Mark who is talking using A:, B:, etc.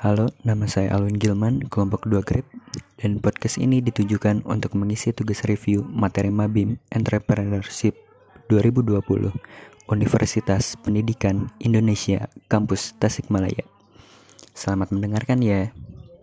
A: Halo, nama saya Alwin Gilman, kelompok 2 Grip, dan podcast ini ditujukan untuk mengisi tugas review materi Mabim Entrepreneurship 2020 Universitas Pendidikan Indonesia, Kampus Tasikmalaya. Selamat mendengarkan ya.